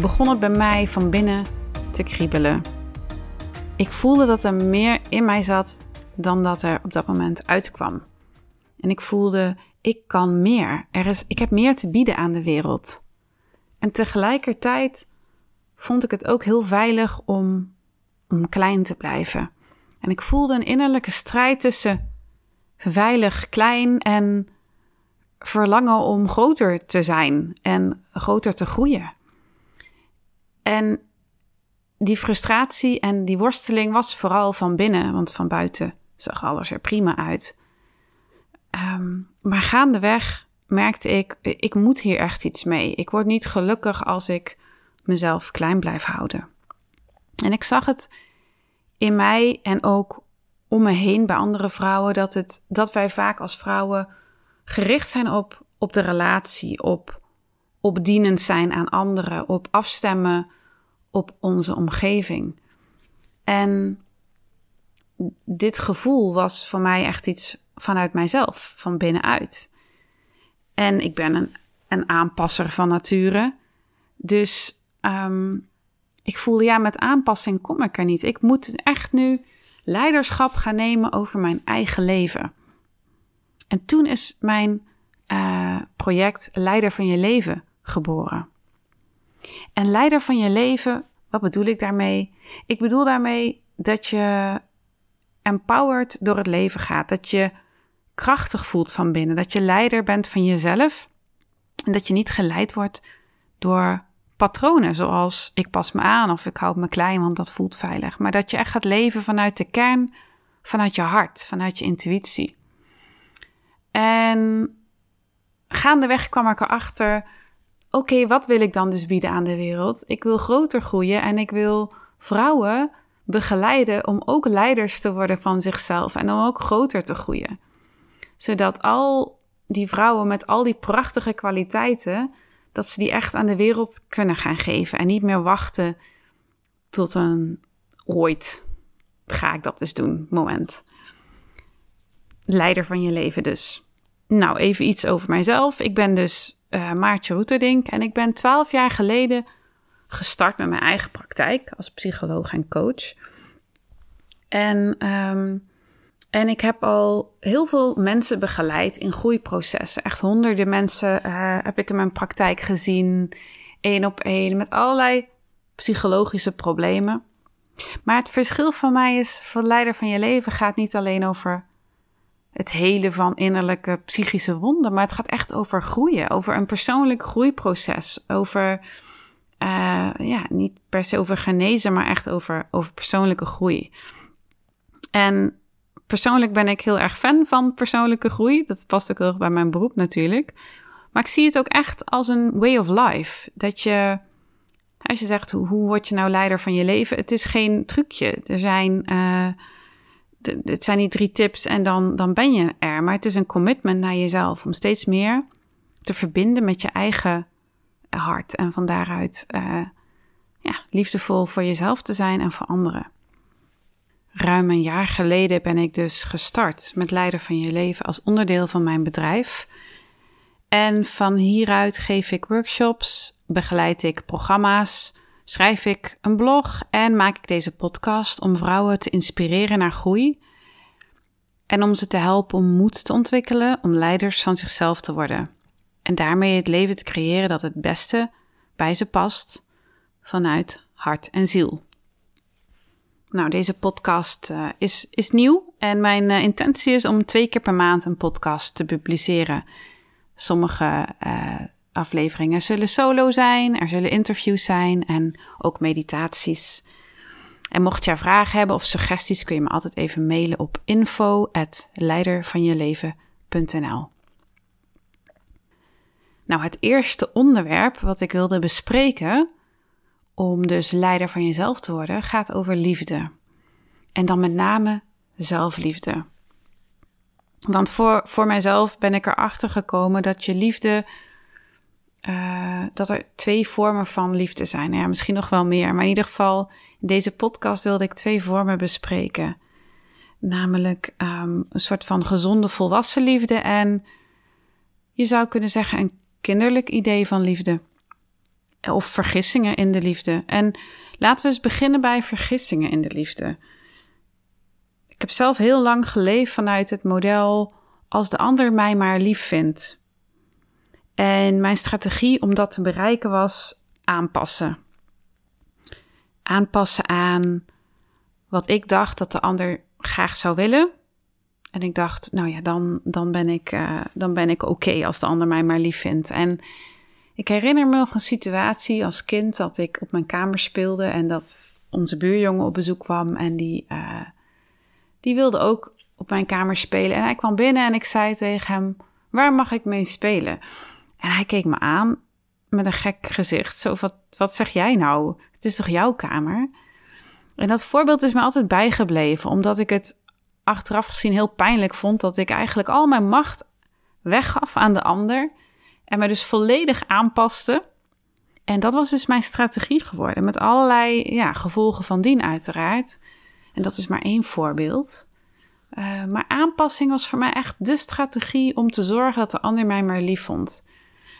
begon het bij mij van binnen te kriebelen. Ik voelde dat er meer in mij zat dan dat er op dat moment uitkwam. En ik voelde, ik kan meer. Er is, ik heb meer te bieden aan de wereld. En tegelijkertijd vond ik het ook heel veilig om, om klein te blijven. En ik voelde een innerlijke strijd tussen veilig klein en verlangen om groter te zijn en groter te groeien. En die frustratie en die worsteling was vooral van binnen, want van buiten zag alles er prima uit. Um, maar gaandeweg merkte ik, ik moet hier echt iets mee. Ik word niet gelukkig als ik mezelf klein blijf houden. En ik zag het in mij en ook om me heen bij andere vrouwen dat, het, dat wij vaak als vrouwen gericht zijn op, op de relatie, op, op dienend zijn aan anderen, op afstemmen op onze omgeving. En dit gevoel was voor mij echt iets vanuit mijzelf, van binnenuit. En ik ben een, een aanpasser van nature. Dus um, ik voelde, ja, met aanpassing kom ik er niet. Ik moet echt nu leiderschap gaan nemen over mijn eigen leven. En toen is mijn uh, project Leider van je leven geboren. En leider van je leven, wat bedoel ik daarmee? Ik bedoel daarmee dat je empowered door het leven gaat. Dat je krachtig voelt van binnen. Dat je leider bent van jezelf. En dat je niet geleid wordt door patronen zoals ik pas me aan of ik houd me klein, want dat voelt veilig. Maar dat je echt gaat leven vanuit de kern, vanuit je hart, vanuit je intuïtie. En gaandeweg kwam ik erachter oké, wat wil ik dan dus bieden aan de wereld? Ik wil groter groeien en ik wil vrouwen begeleiden om ook leiders te worden van zichzelf en om ook groter te groeien. Zodat al die vrouwen met al die prachtige kwaliteiten, dat ze die echt aan de wereld kunnen gaan geven en niet meer wachten tot een ooit ga ik dat dus doen moment. Leider van je leven dus. Nou, even iets over mijzelf. Ik ben dus uh, Maartje Roeterdink. En ik ben twaalf jaar geleden gestart met mijn eigen praktijk als psycholoog en coach. En, um, en ik heb al heel veel mensen begeleid in groeiprocessen. Echt honderden mensen uh, heb ik in mijn praktijk gezien, één op één, met allerlei psychologische problemen. Maar het verschil van mij is, van leider van je leven gaat niet alleen over het hele van innerlijke psychische wonden, maar het gaat echt over groeien, over een persoonlijk groeiproces, over, uh, ja, niet per se over genezen, maar echt over, over persoonlijke groei. En persoonlijk ben ik heel erg fan van persoonlijke groei. Dat past ook heel erg bij mijn beroep natuurlijk. Maar ik zie het ook echt als een way of life. Dat je, als je zegt, hoe, word je nou leider van je leven? Het is geen trucje. Er zijn... Uh, het zijn niet drie tips en dan, dan ben je er. Maar het is een commitment naar jezelf om steeds meer te verbinden met je eigen hart. En van daaruit uh, ja, liefdevol voor jezelf te zijn en voor anderen. Ruim een jaar geleden ben ik dus gestart met Leider van je leven als onderdeel van mijn bedrijf. En van hieruit geef ik workshops, begeleid ik programma's, schrijf ik een blog en maak ik deze podcast om vrouwen te inspireren naar groei en om ze te helpen om moed te ontwikkelen om leiders van zichzelf te worden en daarmee het leven te creëren dat het beste bij ze past vanuit hart en ziel. Nou, deze podcast uh, is, is nieuw en mijn uh, intentie is om twee keer per maand een podcast te publiceren. Sommige uh, afleveringen zullen solo zijn, er zullen interviews zijn en ook meditaties. En mocht je vragen hebben of suggesties, kun je me altijd even mailen op info@leidervanjeleven.nl. Nou, het eerste onderwerp wat ik wilde bespreken om dus leider van jezelf te worden, gaat over liefde. En dan met name zelfliefde. Want voor, voor mijzelf ben ik erachter gekomen dat je liefde. Uh, dat er twee vormen van liefde zijn. Nou ja, misschien nog wel meer. Maar in ieder geval, in deze podcast wilde ik twee vormen bespreken. Namelijk um, een soort van gezonde volwassen liefde en je zou kunnen zeggen een kinderlijk idee van liefde. Of vergissingen in de liefde. En laten we eens beginnen bij vergissingen in de liefde. Ik heb zelf heel lang geleefd vanuit het model als de ander mij maar lief vindt. En mijn strategie om dat te bereiken was aanpassen. Aanpassen aan wat ik dacht dat de ander graag zou willen. En ik dacht, nou ja, dan, dan ben ik, uh, dan ben ik oké als de ander mij maar lief vindt. En ik herinner me nog een situatie als kind dat ik op mijn kamer speelde en dat onze buurjongen op bezoek kwam en die, uh, die wilde ook op mijn kamer spelen. En hij kwam binnen en ik zei tegen hem, waar mag ik mee spelen? En hij keek me aan met een gek gezicht. Zo, wat, wat zeg jij nou? Het is toch jouw kamer? En dat voorbeeld is me altijd bijgebleven, omdat ik het achteraf gezien heel pijnlijk vond dat ik eigenlijk al mijn macht weggaf aan de ander en me dus volledig aanpaste. En dat was dus mijn strategie geworden, met allerlei ja, gevolgen van dien uiteraard. En dat is maar één voorbeeld. Uh, maar aanpassing was voor mij echt de strategie om te zorgen dat de ander mij maar lief vond.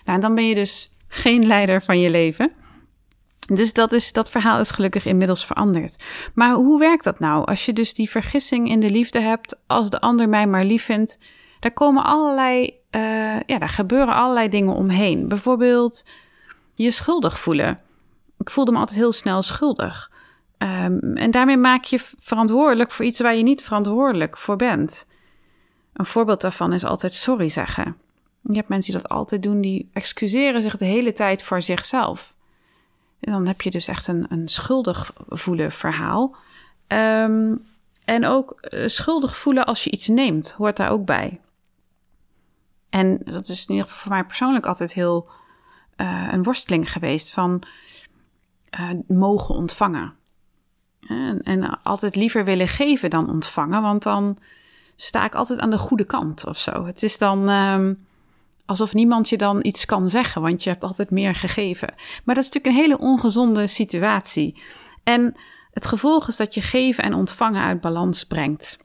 Nou, dan ben je dus geen leider van je leven. Dus dat, is, dat verhaal is gelukkig inmiddels veranderd. Maar hoe werkt dat nou? Als je dus die vergissing in de liefde hebt, als de ander mij maar lief vindt, daar komen allerlei, uh, ja, daar gebeuren allerlei dingen omheen. Bijvoorbeeld je schuldig voelen. Ik voelde me altijd heel snel schuldig. Um, en daarmee maak je verantwoordelijk voor iets waar je niet verantwoordelijk voor bent. Een voorbeeld daarvan is altijd sorry zeggen. Je hebt mensen die dat altijd doen, die excuseren zich de hele tijd voor zichzelf. En dan heb je dus echt een, een schuldig voelen verhaal. Um, en ook uh, schuldig voelen als je iets neemt, hoort daar ook bij. En dat is in ieder geval voor mij persoonlijk altijd heel uh, een worsteling geweest van uh, mogen ontvangen. En, en, altijd liever willen geven dan ontvangen, want dan sta ik altijd aan de goede kant of zo. Het is dan um, alsof niemand je dan iets kan zeggen, want je hebt altijd meer gegeven. Maar dat is natuurlijk een hele ongezonde situatie. En het gevolg is dat je geven en ontvangen uit balans brengt.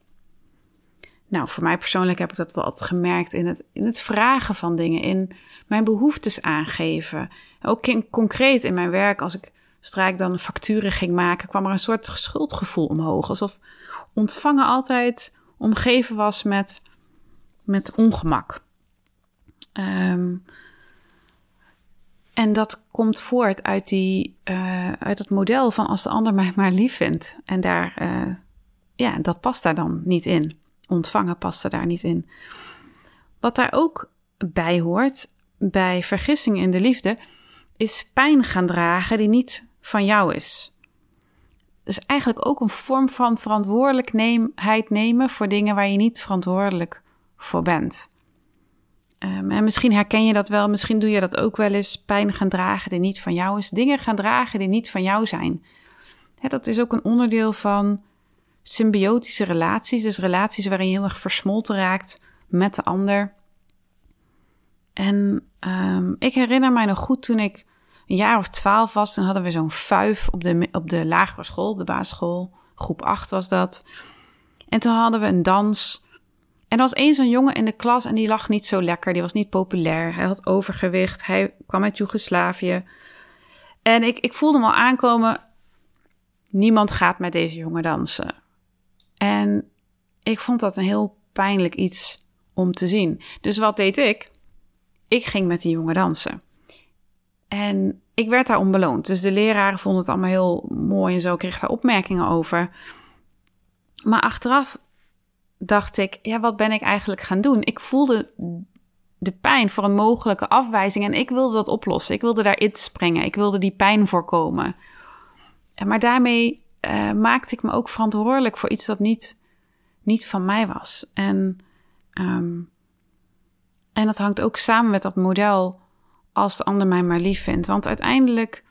Nou, voor mij persoonlijk heb ik dat wel altijd gemerkt in het, in het vragen van dingen, in mijn behoeftes aangeven. Ook in, concreet in mijn werk, als ik, zodra ik dan facturen ging maken, kwam er een soort schuldgevoel omhoog. Alsof ontvangen altijd omgeven was met, met ongemak. Um, en dat komt voort uit, die, uh, uit het model van als de ander mij maar lief vindt. En daar, uh, ja, dat past daar dan niet in. Ontvangen past er daar niet in. Wat daar ook bij hoort, bij vergissing in de liefde, is pijn gaan dragen die niet van jou is. Dus eigenlijk ook een vorm van verantwoordelijkheid nemen voor dingen waar je niet verantwoordelijk voor bent. Um, en misschien herken je dat wel, misschien doe je dat ook wel eens. Pijn gaan dragen die niet van jou is. Dingen gaan dragen die niet van jou zijn. dat is ook een onderdeel van symbiotische relaties. Dus relaties waarin je heel erg versmolten raakt met de ander. En um, ik herinner mij nog goed toen ik een jaar of twaalf was. Toen hadden we zo'n vuif op de, op de lagere school, op de basisschool. Groep 8 was dat. En toen hadden we een dans en er was eens een jongen in de klas en die lag niet zo lekker. Die was niet populair. Hij had overgewicht. Hij kwam uit Joegoslavië. En ik, ik voelde me al aankomen. Niemand gaat met deze jongen dansen. En ik vond dat een heel pijnlijk iets om te zien. Dus wat deed ik? Ik ging met die jongen dansen. En ik werd daar onbeloond. Dus de leraren vonden het allemaal heel mooi en zo. kreeg daar opmerkingen over. Maar achteraf dacht ik, ja, wat ben ik eigenlijk gaan doen? Ik voelde de pijn voor een mogelijke afwijzing en ik wilde dat oplossen. Ik wilde daarin springen. Ik wilde die pijn voorkomen. Maar daarmee uh, maakte ik me ook verantwoordelijk voor iets dat niet, niet van mij was. En, um, en dat hangt ook samen met dat model als de ander mij maar lief vindt. Want uiteindelijk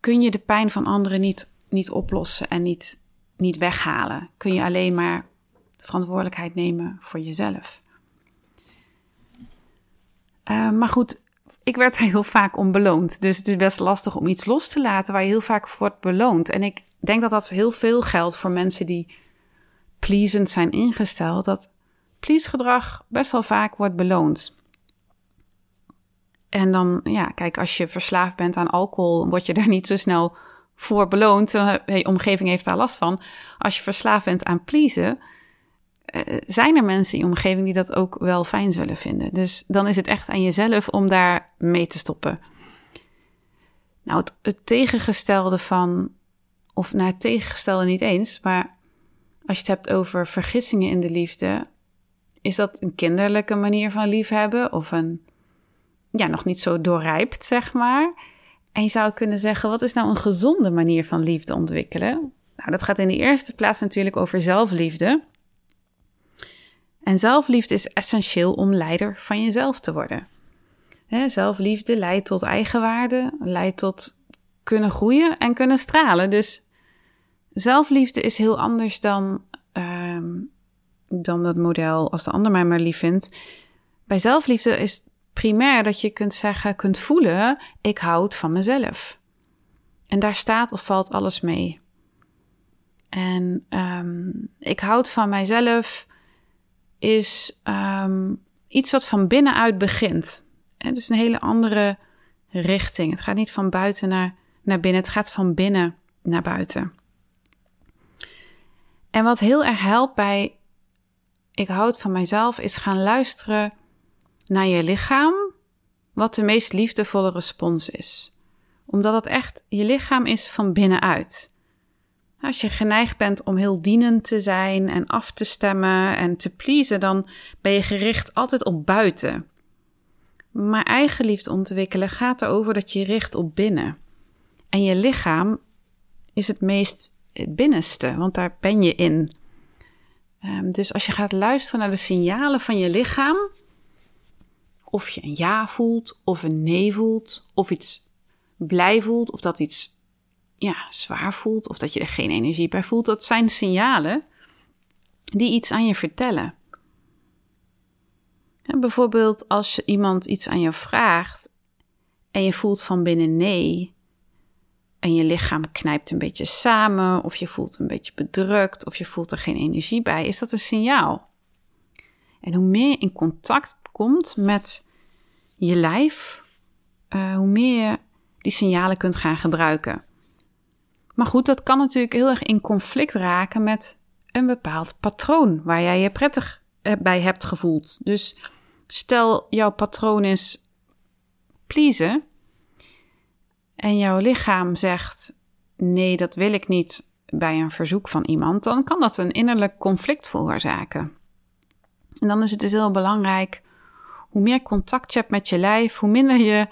kun je de pijn van anderen niet, niet oplossen en niet, niet weghalen. Kun je alleen maar verantwoordelijkheid nemen voor jezelf. Uh, maar goed, ik werd heel vaak onbeloond. Dus het is best lastig om iets los te laten waar je heel vaak voor wordt beloond. En ik denk dat dat heel veel geldt voor mensen die pleasend zijn ingesteld. Dat please gedrag best wel vaak wordt beloond. En dan, ja, kijk, als je verslaafd bent aan alcohol, word je daar niet zo snel voor beloond. Je omgeving heeft daar last van. Als je verslaafd bent aan pleasen, eh, zijn er mensen in je omgeving die dat ook wel fijn zullen vinden. Dus dan is het echt aan jezelf om daar mee te stoppen. Nou, het, het tegengestelde van, of nou, het tegengestelde niet eens, maar als je het hebt over vergissingen in de liefde, is dat een kinderlijke manier van liefhebben of een, ja, nog niet zo doorrijpt, zeg maar. En je zou kunnen zeggen, wat is nou een gezonde manier van liefde ontwikkelen? Nou, dat gaat in de eerste plaats natuurlijk over zelfliefde. En zelfliefde is essentieel om leider van jezelf te worden. zelfliefde leidt tot eigenwaarde, leidt tot kunnen groeien en kunnen stralen. Dus zelfliefde is heel anders dan, uh, dan dat model als de ander mij maar lief vindt. Bij zelfliefde is primair dat je kunt zeggen, kunt voelen, ik houd van mezelf. En daar staat of valt alles mee. En um, ik houd van mijzelf is um, iets wat van binnenuit begint. Het is een hele andere richting. Het gaat niet van buiten naar, naar binnen, het gaat van binnen naar buiten. En wat heel erg helpt bij ik houd van mijzelf, is gaan luisteren naar je lichaam, wat de meest liefdevolle respons is. Omdat het echt je lichaam is van binnenuit. Als je geneigd bent om heel dienend te zijn en af te stemmen en te pleasen, dan ben je gericht altijd op buiten. Maar eigenliefde ontwikkelen gaat erover dat je richt op binnen. En je lichaam is het meest het binnenste, want daar ben je in. Um, dus als je gaat luisteren naar de signalen van je lichaam, of je een ja voelt, of een nee voelt, of iets blij voelt, of dat iets ja, zwaar voelt of dat je er geen energie bij voelt, dat zijn signalen die iets aan je vertellen. bijvoorbeeld als iemand iets aan je vraagt en je voelt van binnen nee en je lichaam knijpt een beetje samen of je voelt een beetje bedrukt of je voelt er geen energie bij, is dat een signaal. En hoe meer je in contact komt met je lijf, uh, hoe meer je die signalen kunt gaan gebruiken. Maar goed, dat kan natuurlijk heel erg in conflict raken met een bepaald patroon waar jij je prettig eh, bij hebt gevoeld. Dus stel jouw patroon is pleasen en jouw lichaam zegt nee, dat wil ik niet bij een verzoek van iemand, dan kan dat een innerlijk conflict veroorzaken. En dan is het dus heel belangrijk, hoe meer contact je hebt met je lijf, hoe minder je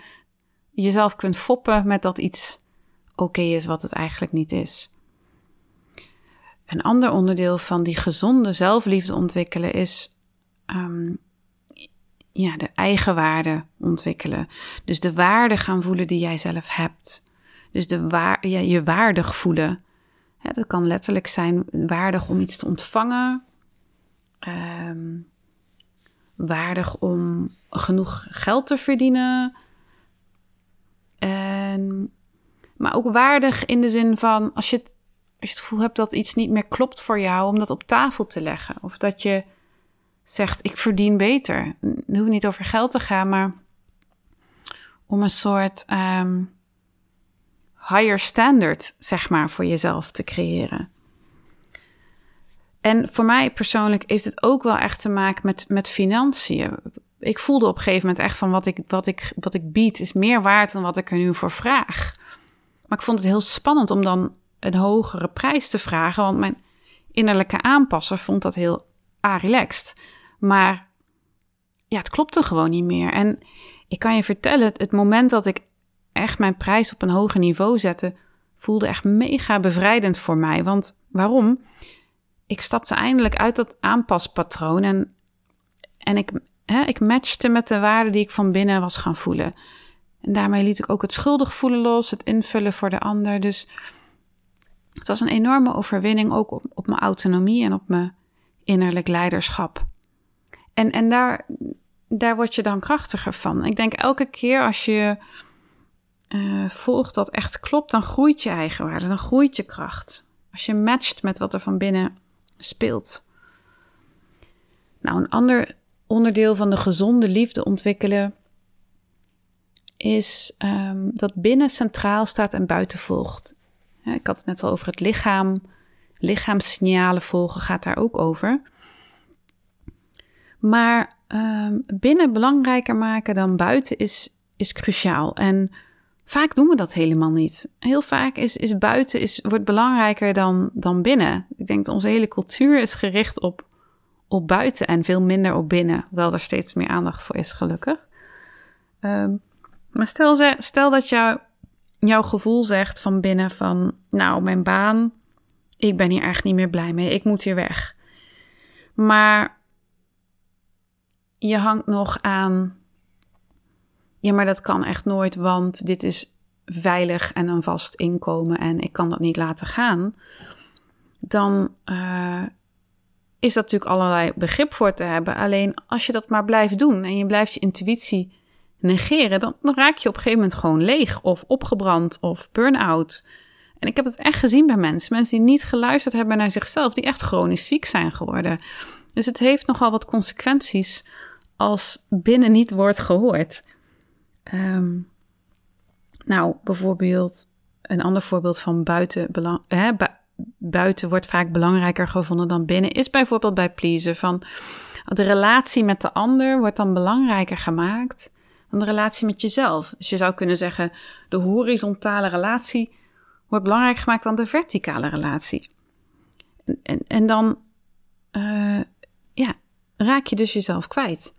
jezelf kunt foppen met dat iets oké is wat het eigenlijk niet is. Een ander onderdeel van die gezonde zelfliefde ontwikkelen is um, ja, de eigenwaarde ontwikkelen. Dus de waarde gaan voelen die jij zelf hebt. Dus de waar, ja, je waardig voelen. dat kan letterlijk zijn waardig om iets te ontvangen. Um, waardig om genoeg geld te verdienen. En maar ook waardig in de zin van als je, het, als je het gevoel hebt dat iets niet meer klopt voor jou, om dat op tafel te leggen. Of dat je zegt: Ik verdien beter. Het hoeft niet over geld te gaan, maar om een soort um, higher standard, zeg maar, voor jezelf te creëren. En voor mij persoonlijk heeft het ook wel echt te maken met, met financiën. Ik voelde op een gegeven moment echt van wat ik, wat, ik, wat ik bied is meer waard dan wat ik er nu voor vraag. Maar ik vond het heel spannend om dan een hogere prijs te vragen, want mijn innerlijke aanpasser vond dat heel relaxed. Maar ja, het klopte gewoon niet meer. En ik kan je vertellen, het moment dat ik echt mijn prijs op een hoger niveau zette, voelde echt mega bevrijdend voor mij. Want waarom? Ik stapte eindelijk uit dat aanpaspatroon en, en ik, hè, ik matchte met de waarden die ik van binnen was gaan voelen. En daarmee liet ik ook het schuldig voelen los, het invullen voor de ander. Dus het was een enorme overwinning ook op, mijn autonomie en op mijn innerlijk leiderschap. En, en daar, daar word je dan krachtiger van. Ik denk elke keer als je uh, volgt dat echt klopt, dan groeit je eigenwaarde, dan groeit je kracht. Als je matcht met wat er van binnen speelt. Nou, een ander onderdeel van de gezonde liefde ontwikkelen is um, dat binnen centraal staat en buiten volgt. Ik had het net al over het lichaam. Lichaamssignalen volgen gaat daar ook over. Maar um, binnen belangrijker maken dan buiten is, is cruciaal. En vaak doen we dat helemaal niet. Heel vaak is, is buiten is, wordt belangrijker dan, dan binnen. Ik denk dat onze hele cultuur is gericht op, op buiten en veel minder op binnen. Hoewel er steeds meer aandacht voor is, gelukkig. Um, maar stel, stel dat jou, jouw gevoel zegt van binnen van... Nou, mijn baan, ik ben hier echt niet meer blij mee. Ik moet hier weg. Maar je hangt nog aan. Ja, maar dat kan echt nooit, want dit is veilig en een vast inkomen en ik kan dat niet laten gaan. Dan uh, is dat natuurlijk allerlei begrip voor te hebben. Alleen als je dat maar blijft doen en je blijft je intuïtie negeren, dan, raak je op een gegeven moment gewoon leeg of opgebrand of burn-out. En ik heb het echt gezien bij mensen. Mensen die niet geluisterd hebben naar zichzelf, die echt chronisch ziek zijn geworden. Dus het heeft nogal wat consequenties als binnen niet wordt gehoord. Um, nou, bijvoorbeeld een ander voorbeeld van buiten, hè, buiten wordt vaak belangrijker gevonden dan binnen, is bijvoorbeeld bij pleasen. Van de relatie met de ander wordt dan belangrijker gemaakt de relatie met jezelf. Dus je zou kunnen zeggen, de horizontale relatie wordt belangrijker gemaakt dan de verticale relatie. En, en, en dan uh, ja, raak je dus jezelf kwijt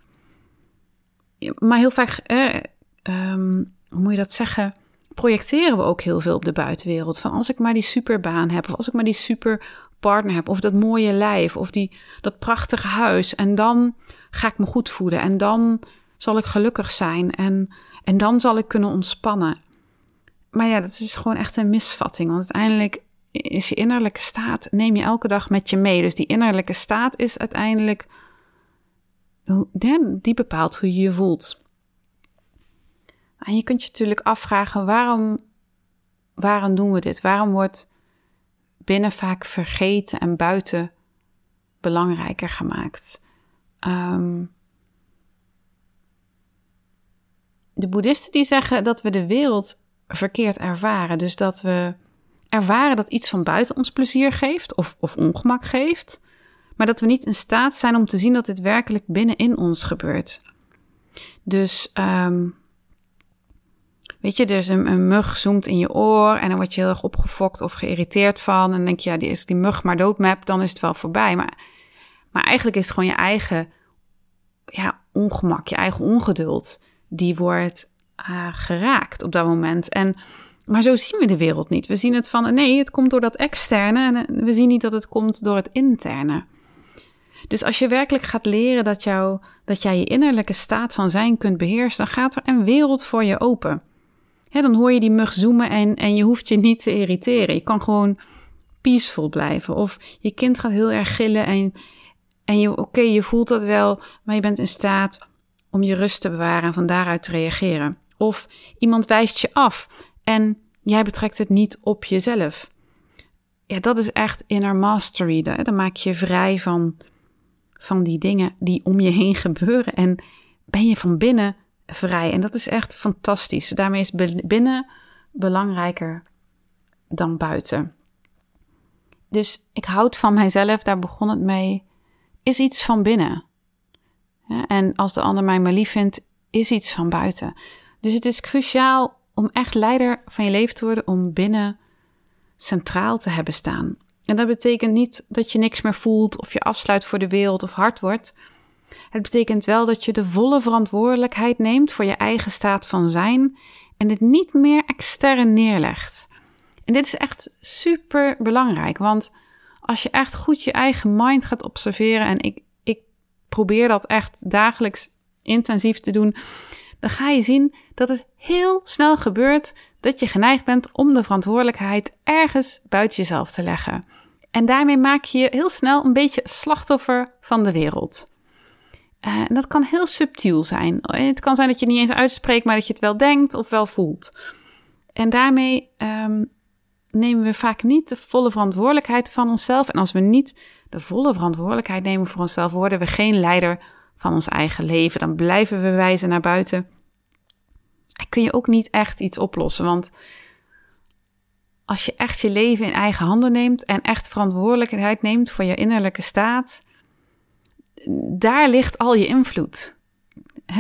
maar heel vaak, eh, um, hoe moet je dat zeggen? Projecteren we ook heel veel op de buitenwereld. Van als ik maar die superbaan heb, of als ik maar die superpartner heb, of dat mooie lijf, of die, dat prachtige huis. En dan ga ik me goed voelen. En dan zal ik gelukkig zijn. En, en dan zal ik kunnen ontspannen. Maar ja, dat is gewoon echt een misvatting. Want uiteindelijk is je innerlijke staat, neem je elke dag met je mee. Dus die innerlijke staat is uiteindelijk die bepaalt hoe je je voelt. En je kunt je natuurlijk afvragen waarom, waarom doen we dit? Waarom wordt binnen vaak vergeten en buiten belangrijker gemaakt? Um, de boeddhisten die zeggen dat we de wereld verkeerd ervaren. Dus dat we ervaren dat iets van buiten ons plezier geeft of, of ongemak geeft maar dat we niet in staat zijn om te zien dat dit werkelijk binnenin ons gebeurt. Dus, um, weet je, dus een, een, mug zoomt in je oor en dan word je heel erg opgefokt of geïrriteerd van. En denk je, ja, die, is die mug maar doodmap, dan is het wel voorbij. Maar, maar eigenlijk is het gewoon je eigen ja, ongemak, je eigen ongeduld, die wordt uh, geraakt op dat moment. En maar zo zien we de wereld niet. We zien het van nee, het komt door dat externe en we zien niet dat het komt door het interne. Dus als je werkelijk gaat leren dat, jou, dat jij je innerlijke staat van zijn kunt beheersen, dan gaat er een wereld voor je open. dan hoor je die mug zoomen en, en je hoeft je niet te irriteren. Je kan gewoon peaceful blijven. Of je kind gaat heel erg gillen en, en je, oké, je voelt dat wel, maar je bent in staat om je rust te bewaren en van daaruit te reageren. Of iemand wijst je af en jij betrekt het niet op jezelf. Ja, dat is echt inner mastery. Dan maak je vrij van van die dingen die om je heen gebeuren. En ben je van binnen vrij. En dat is echt fantastisch. Daarmee is binnen belangrijker dan buiten. Dus ik houd van mijzelf, daar begon het mee, is iets van binnen. En als de ander mij maar lief vindt, is iets van buiten. Dus het is cruciaal om echt leider van je leven te worden, om binnen centraal te hebben staan. En dat betekent niet dat je niks meer voelt of je afsluit voor de wereld of hard wordt. Het betekent wel dat je de volle verantwoordelijkheid neemt voor je eigen staat van zijn en dit niet meer extern neerlegt. En dit is echt super belangrijk, want als je echt goed je eigen mind gaat observeren, en ik, ik probeer dat echt dagelijks intensief te doen, dan ga je zien dat het heel snel gebeurt dat je geneigd bent om de verantwoordelijkheid ergens buiten jezelf te leggen. En daarmee maak je je heel snel een beetje slachtoffer van de wereld. Uh, en dat kan heel subtiel zijn. Het kan zijn dat je het niet eens uitspreekt, maar dat je het wel denkt of wel voelt. En daarmee um, nemen we vaak niet de volle verantwoordelijkheid van onszelf. En als we niet de volle verantwoordelijkheid nemen voor onszelf, worden we geen leider van ons eigen leven. Dan blijven we wijzen naar buiten. En kun je ook niet echt iets oplossen. Want als je echt je leven in eigen handen neemt en echt verantwoordelijkheid neemt voor je innerlijke staat, daar ligt al je invloed.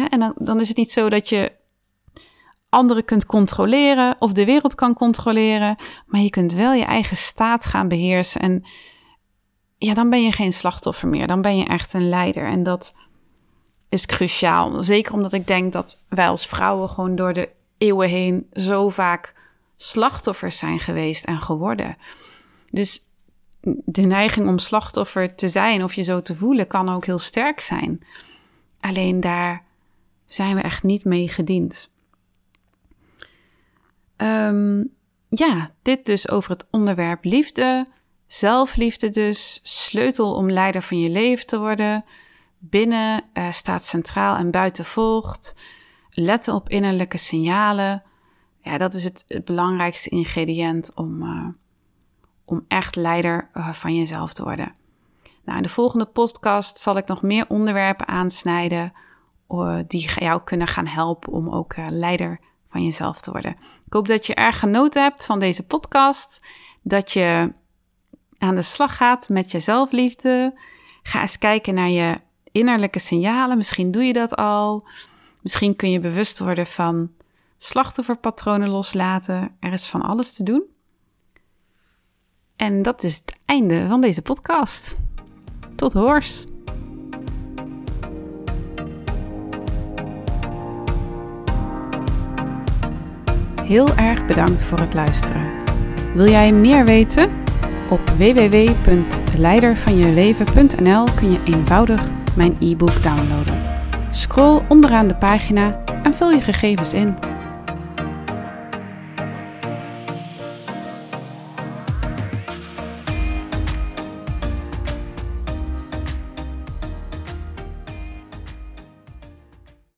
En dan, dan is het niet zo dat je anderen kunt controleren of de wereld kan controleren, maar je kunt wel je eigen staat gaan beheersen. En ja, dan ben je geen slachtoffer meer, dan ben je echt een leider. En dat is cruciaal. Zeker omdat ik denk dat wij als vrouwen gewoon door de eeuwen heen zo vaak slachtoffers zijn geweest en geworden. Dus de neiging om slachtoffer te zijn of je zo te voelen kan ook heel sterk zijn. Alleen daar zijn we echt niet mee gediend. Um, ja, dit dus over het onderwerp liefde. Zelfliefde dus, sleutel om leider van je leven te worden. Binnen uh, staat centraal en buiten volgt. Letten op innerlijke signalen. Ja, dat is het, het belangrijkste ingrediënt om, uh, om echt leider uh, van jezelf te worden. Nou, in de volgende podcast zal ik nog meer onderwerpen aansnijden die jou kunnen gaan helpen om ook leider van jezelf te worden. Ik hoop dat je erg genoten hebt van deze podcast. Dat je aan de slag gaat met je zelfliefde. Ga eens kijken naar je innerlijke signalen. Misschien doe je dat al. Misschien kun je bewust worden van slachtofferpatronen loslaten. Er is van alles te doen. En dat is het einde van deze podcast. Tot hoors! Heel erg bedankt voor het luisteren. Wil jij meer weten? Op www.leidervanjeleven.nl kun je eenvoudig mijn e-book downloaden. Scroll onderaan de pagina en vul je gegevens in.